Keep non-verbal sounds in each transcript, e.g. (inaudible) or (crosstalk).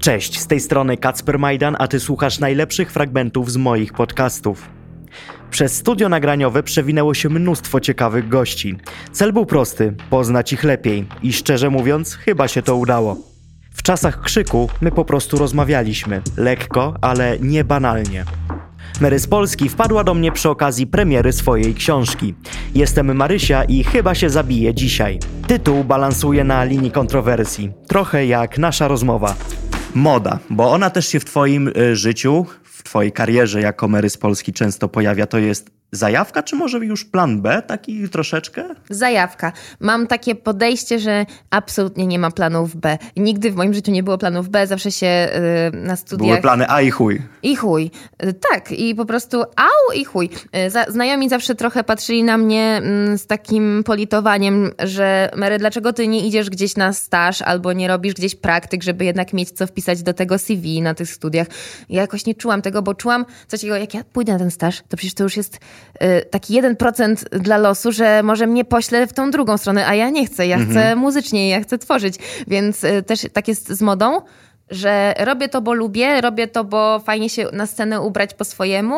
Cześć, z tej strony Kacper Majdan, a ty słuchasz najlepszych fragmentów z moich podcastów. Przez studio nagraniowe przewinęło się mnóstwo ciekawych gości. Cel był prosty poznać ich lepiej i szczerze mówiąc, chyba się to udało. W czasach krzyku my po prostu rozmawialiśmy, lekko, ale nie banalnie. Mary z Polski wpadła do mnie przy okazji premiery swojej książki. Jestem Marysia i chyba się zabiję dzisiaj. Tytuł balansuje na linii kontrowersji, trochę jak nasza rozmowa. Moda, bo ona też się w Twoim y, życiu, w Twojej karierze jako Mary z Polski często pojawia. To jest zajawka, czy może już plan B, taki troszeczkę? Zajawka. Mam takie podejście, że absolutnie nie ma planów B. Nigdy w moim życiu nie było planów B, zawsze się y, na studiach... Były plany A i chuj. I chuj. Y, tak, i po prostu au i chuj. Y, za, znajomi zawsze trochę patrzyli na mnie y, z takim politowaniem, że Mary, dlaczego ty nie idziesz gdzieś na staż albo nie robisz gdzieś praktyk, żeby jednak mieć co wpisać do tego CV na tych studiach. Ja jakoś nie czułam tego, bo czułam coś takiego, jak ja pójdę na ten staż, to przecież to już jest taki 1% dla losu, że może mnie pośle w tą drugą stronę, a ja nie chcę. Ja mhm. chcę muzycznie, ja chcę tworzyć. Więc y, też tak jest z modą, że robię to, bo lubię, robię to, bo fajnie się na scenę ubrać po swojemu,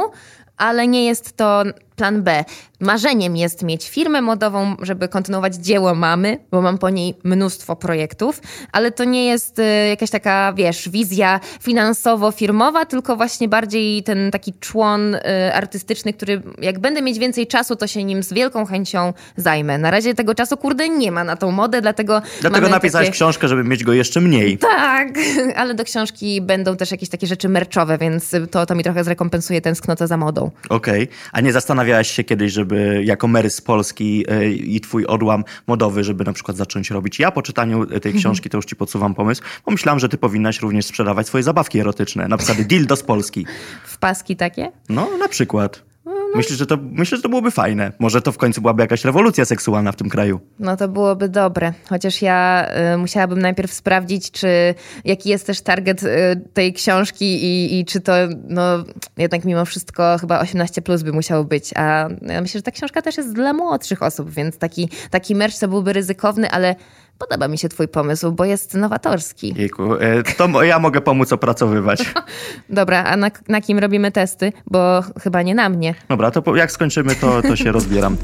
ale nie jest to plan B. Marzeniem jest mieć firmę modową, żeby kontynuować dzieło mamy, bo mam po niej mnóstwo projektów, ale to nie jest y, jakaś taka, wiesz, wizja finansowo-firmowa, tylko właśnie bardziej ten taki człon y, artystyczny, który jak będę mieć więcej czasu, to się nim z wielką chęcią zajmę. Na razie tego czasu, kurde, nie ma na tą modę, dlatego... Dlatego napisałeś takie... książkę, żeby mieć go jeszcze mniej. Tak, (laughs) ale do książki będą też jakieś takie rzeczy merczowe, więc to, to mi trochę zrekompensuje tęsknotę za modą. Okej, okay. a nie zastanawiam zastanawiałaś się kiedyś, żeby jako Mary z Polski e, i twój odłam modowy, żeby na przykład zacząć robić? Ja po czytaniu tej mhm. książki to już ci podsuwam pomysł, bo myślałam, że ty powinnaś również sprzedawać swoje zabawki erotyczne, na przykład dildo z Polski. W paski takie? No, na przykład. Myślę, że to, myślę, że to byłoby fajne. Może to w końcu byłaby jakaś rewolucja seksualna w tym kraju. No to byłoby dobre. Chociaż ja y, musiałabym najpierw sprawdzić, czy jaki jest też target y, tej książki i, i czy to, no jednak mimo wszystko chyba 18 plus by musiało być. A ja myślę, że ta książka też jest dla młodszych osób, więc taki, taki merch to byłby ryzykowny, ale Podoba mi się twój pomysł, bo jest nowatorski. Jejku, e, to ja mogę pomóc opracowywać. (laughs) Dobra, a na, na, kim robimy testy? Bo chyba nie na mnie. Dobra, to jak skończymy, to, to się rozbieram.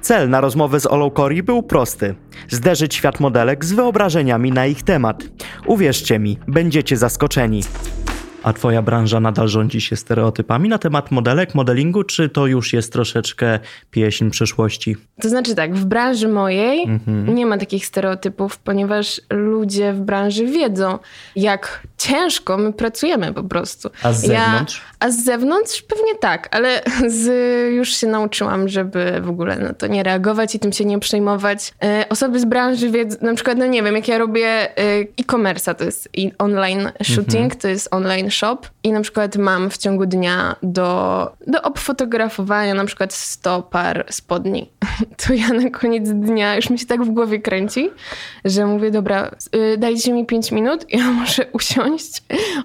Cel na rozmowę z Olą Cori był prosty. Zderzyć świat modelek z wyobrażeniami na ich temat. Uwierzcie mi, będziecie zaskoczeni. A twoja branża nadal rządzi się stereotypami na temat modelek, modelingu, czy to już jest troszeczkę pieśń przyszłości? To znaczy tak, w branży mojej mhm. nie ma takich stereotypów, ponieważ ludzie w branży wiedzą, jak ciężko my pracujemy po prostu. A z zewnątrz? Ja, a z zewnątrz pewnie tak, ale (laughs) z, już się nauczyłam, żeby w ogóle na to nie reagować i tym się nie przejmować. E, osoby z branży wiedzą, na przykład, no nie wiem, jak ja robię e, e-commerce, to jest online shooting, mhm. to jest online shop i na przykład mam w ciągu dnia do, do obfotografowania na przykład 100 par spodni. (laughs) To ja na koniec dnia już mi się tak w głowie kręci, że mówię, dobra, y, dajcie mi 5 minut, ja (laughs) muszę usiąść,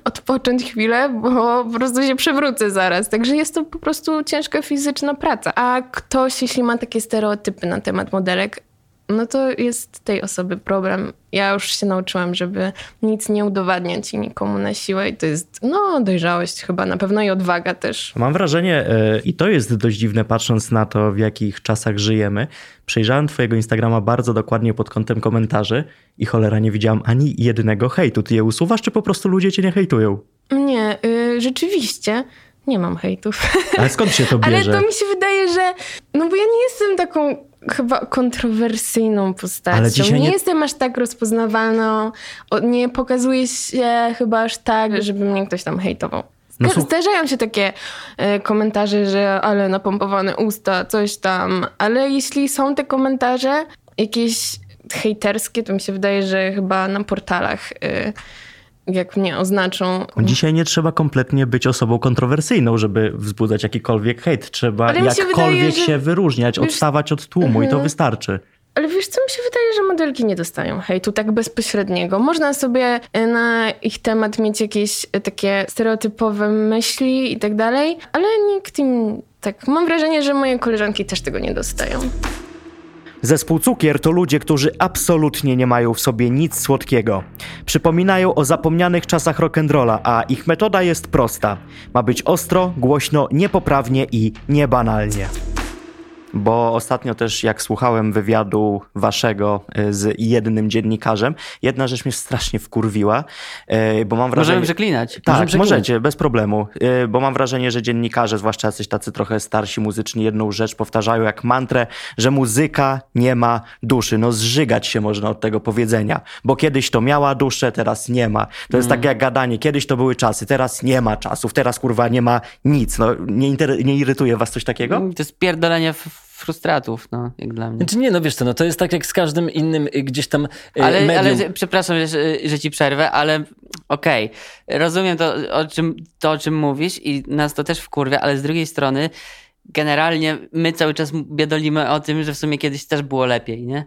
odpocząć chwilę, bo po prostu się przewrócę zaraz. Także jest to po prostu ciężka fizyczna praca. A ktoś, jeśli ma takie stereotypy na temat modelek, no to jest tej osoby problem. Ja już się nauczyłam, żeby nic nie udowadniać i nikomu na siłę i to jest, no, dojrzałość chyba na pewno i odwaga też. Mam wrażenie, yy, i to jest dość dziwne patrząc na to, w jakich czasach żyjemy. Przejrzałem twojego Instagrama bardzo dokładnie pod kątem komentarzy i cholera nie widziałam ani jednego hejtu. Ty je usuwasz, czy po prostu ludzie cię nie hejtują? Nie, yy, rzeczywiście nie mam hejtów. Ale skąd się to (laughs) bierze? Ale to mi się wydaje, że. No bo ja nie jestem taką chyba kontrowersyjną postacią. Nie... nie jestem aż tak rozpoznawalną. Nie pokazuje się chyba aż tak, żeby mnie ktoś tam hejtował. No, Zdarzają się takie e, komentarze, że ale napompowane usta, coś tam. Ale jeśli są te komentarze jakieś hejterskie, to mi się wydaje, że chyba na portalach. E, jak mnie oznaczą. Dzisiaj nie trzeba kompletnie być osobą kontrowersyjną, żeby wzbudzać jakikolwiek hejt. Trzeba jakkolwiek się, wydaje, się wyróżniać, wiesz, odstawać od tłumu i to mhm. wystarczy. Ale wiesz co, mi się wydaje, że modelki nie dostają hejtu tak bezpośredniego. Można sobie e, na ich temat mieć jakieś e, takie stereotypowe myśli i tak dalej, ale nikt im tak... Mam wrażenie, że moje koleżanki też tego nie dostają. Zespół Cukier to ludzie, którzy absolutnie nie mają w sobie nic słodkiego. Przypominają o zapomnianych czasach rock'n'rolla, a ich metoda jest prosta. Ma być ostro, głośno, niepoprawnie i niebanalnie. Bo ostatnio też, jak słuchałem wywiadu waszego y, z jednym dziennikarzem, jedna rzecz mnie strasznie wkurwiła, y, bo mam wrażenie... Możemy przeklinać. Tak, Możemy przeklinać. możecie, bez problemu. Yy, Bo mam wrażenie, że dziennikarze, zwłaszcza jacyś tacy trochę starsi muzycznie, jedną rzecz powtarzają jak mantrę, że muzyka nie ma duszy. No zżygać się można od tego powiedzenia, bo kiedyś to miała duszę, teraz nie ma. To jest Mm. takie jak gadanie, kiedyś to były czasy, teraz nie ma czasów, teraz kurwa nie ma nic. No nie, nie irytuje was coś takiego? To jest pierdolenie f- frustratów, no, jak dla mnie. Znaczy nie, no wiesz co, no to jest tak jak z każdym innym y, gdzieś tam y, Ale, medium. ale przepraszam, że, że ci przerwę, ale okej, rozumiem to o, czym, to, o czym mówisz i nas to też wkurwia, ale z drugiej strony generalnie my cały czas biedolimy o tym, że w sumie kiedyś też było lepiej, nie?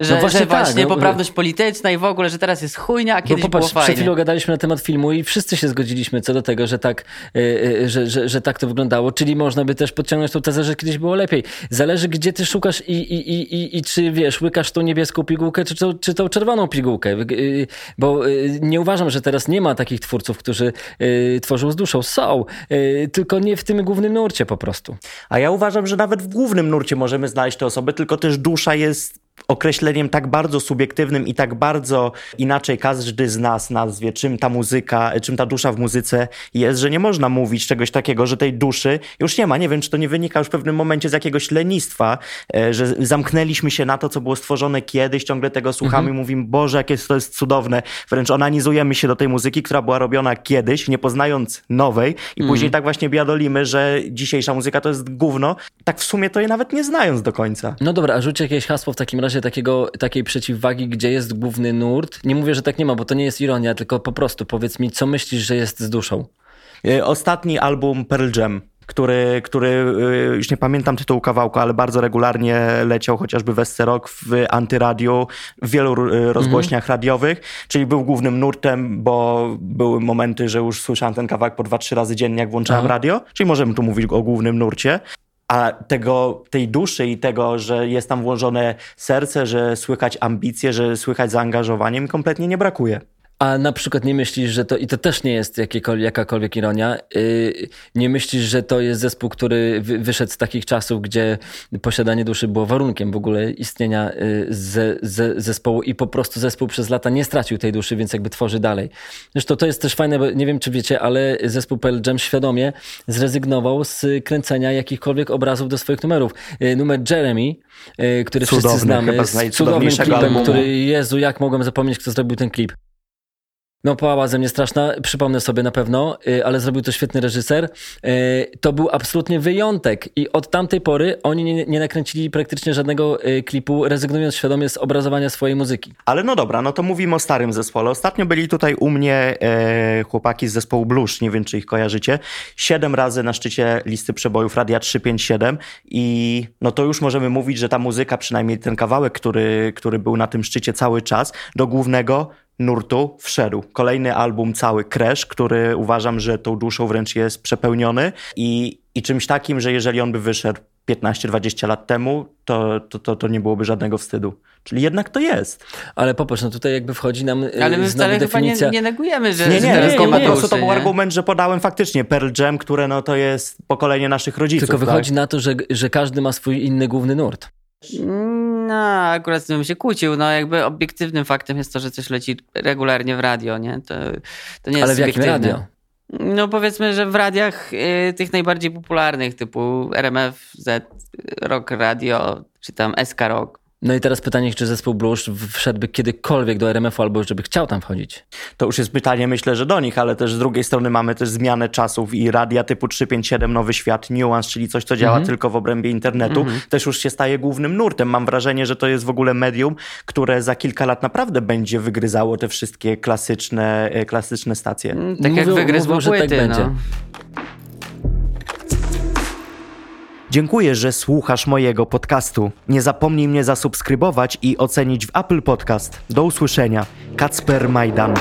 Że, No właśnie że tak, właśnie no, poprawność polityczna i w ogóle, że teraz jest chujnia, a Bo kiedyś popatrz, było przed fajnie. chwilą gadaliśmy na temat filmu i wszyscy się zgodziliśmy co do tego, że tak, y, y, że, że, że tak to wyglądało. Czyli można by też podciągnąć tą tezę, że kiedyś było lepiej. Zależy, gdzie ty szukasz i, i, i, i, i czy wiesz, łykasz tą niebieską pigułkę, czy, tą- czy tą czerwoną pigułkę. Y, Bo y, nie uważam, że teraz nie ma takich twórców, którzy y, tworzą z duszą. Są, y, tylko nie w tym głównym nurcie po prostu. A ja uważam, że nawet w głównym nurcie możemy znaleźć te osoby, tylko też dusza jest określeniem tak bardzo subiektywnym i tak bardzo inaczej każdy z nas nazwie, czym ta muzyka, czym ta dusza w muzyce jest, że nie można mówić czegoś takiego, że tej duszy już nie ma. Nie wiem, czy to nie wynika już w pewnym momencie z jakiegoś lenistwa, e, że zamknęliśmy się na to, co było stworzone kiedyś, ciągle tego słuchamy i mówimy, Boże, jakie to jest cudowne. Wręcz onanizujemy się do tej muzyki, która była robiona kiedyś, nie poznając nowej i później tak właśnie biadolimy, że dzisiejsza muzyka to jest gówno, tak w sumie to je nawet nie znając do końca. No dobra, a rzuć jakieś hasło w takim razie takiego, takiej przeciwwagi, gdzie jest główny nurt. Nie mówię, że tak nie ma, bo to nie jest ironia, tylko po prostu powiedz mi, co myślisz, że jest z duszą? E, Ostatni album Pearl Jam, który, który e, już nie pamiętam tytułu kawałka, ale bardzo regularnie leciał chociażby w SC Rock, w Antyradiu, w wielu e, rozgłośniach radiowych, czyli był głównym nurtem, bo były momenty, że już słyszałem ten kawałek po dwa, trzy razy dziennie, jak włączałem Aha. radio, czyli możemy tu mówić o głównym nurcie. A tego, tej duszy i tego, że jest tam włożone serce, że słychać ambicje, że słychać zaangażowanie, mi kompletnie nie brakuje. A na przykład nie myślisz, że to, i to też nie jest jakakolwiek ironia, yy, nie myślisz, że to jest zespół, który wy, wyszedł z takich czasów, gdzie posiadanie duszy było warunkiem w ogóle istnienia yy, ze, ze, zespołu i po prostu zespół przez lata nie stracił tej duszy, więc jakby tworzy dalej. Zresztą to jest też fajne, bo nie wiem czy wiecie, ale zespół Pearl Jam świadomie zrezygnował z kręcenia jakichkolwiek obrazów do swoich numerów. Yy, numer Jeremy, yy, który wszyscy Cudowny, znamy, chyba z cudownym klipem, albumu. który, Jezu, jak mogłem zapomnieć, kto zrobił ten klip. No, pałała ze mnie straszna, przypomnę sobie na pewno, y, ale zrobił to świetny reżyser. Y, To był absolutnie wyjątek i od tamtej pory oni nie, nie nakręcili praktycznie żadnego y, klipu, rezygnując świadomie z obrazowania swojej muzyki. Ale no dobra, no to mówimy o starym zespole. Ostatnio byli tutaj u mnie e, chłopaki z zespołu Blusz, nie wiem czy ich kojarzycie. Siedem razy na szczycie listy przebojów Radia 357 i no to już możemy mówić, że ta muzyka, przynajmniej ten kawałek, który, który był na tym szczycie cały czas, do głównego nurtu wszedł. Kolejny album cały Crash, który uważam, że tą duszą wręcz jest przepełniony i, i czymś takim, że jeżeli on by wyszedł 15-20 lat temu, to, to, to, to nie byłoby żadnego wstydu. Czyli jednak to jest. Ale popatrz, no tutaj jakby wchodzi nam y, Ale my wcale chyba nie, definicja... nie negujemy, że, Nie, że nie, tylko nie ma po prostu duszy, to był nie? argument, że podałem faktycznie Pearl Jam, które no to jest pokolenie naszych rodziców. Tylko wychodzi tak? na to, że, że każdy ma swój inny główny nurt. No, akurat z tym się kłócił. No, jakby obiektywnym faktem jest to, że coś leci regularnie w radio, nie? To, to nie jest Ale w jakim radio? No powiedzmy, że w radiach y, tych najbardziej popularnych, typu RMF, Z, Rock Radio, czy tam SK Rock. No i teraz pytanie, czy zespół Blusz wszedłby kiedykolwiek do RMF-u albo żeby chciał tam wchodzić? To już jest pytanie, myślę, że do nich, ale też z drugiej strony mamy też zmianę czasów i radia typu 357 Nowy Świat, Nuance, czyli coś, co działa Mhm. tylko w obrębie internetu, też już się staje głównym nurtem. Mam wrażenie, że to jest w ogóle medium, które za kilka lat naprawdę będzie wygryzało te wszystkie klasyczne, e, klasyczne stacje. Mm, Tak jak Mówią- wygryzł mówią, że tak płyty, będzie. Dziękuję, że słuchasz mojego podcastu. Nie zapomnij mnie zasubskrybować i ocenić w Apple Podcast. Do usłyszenia. Kacper Majdan.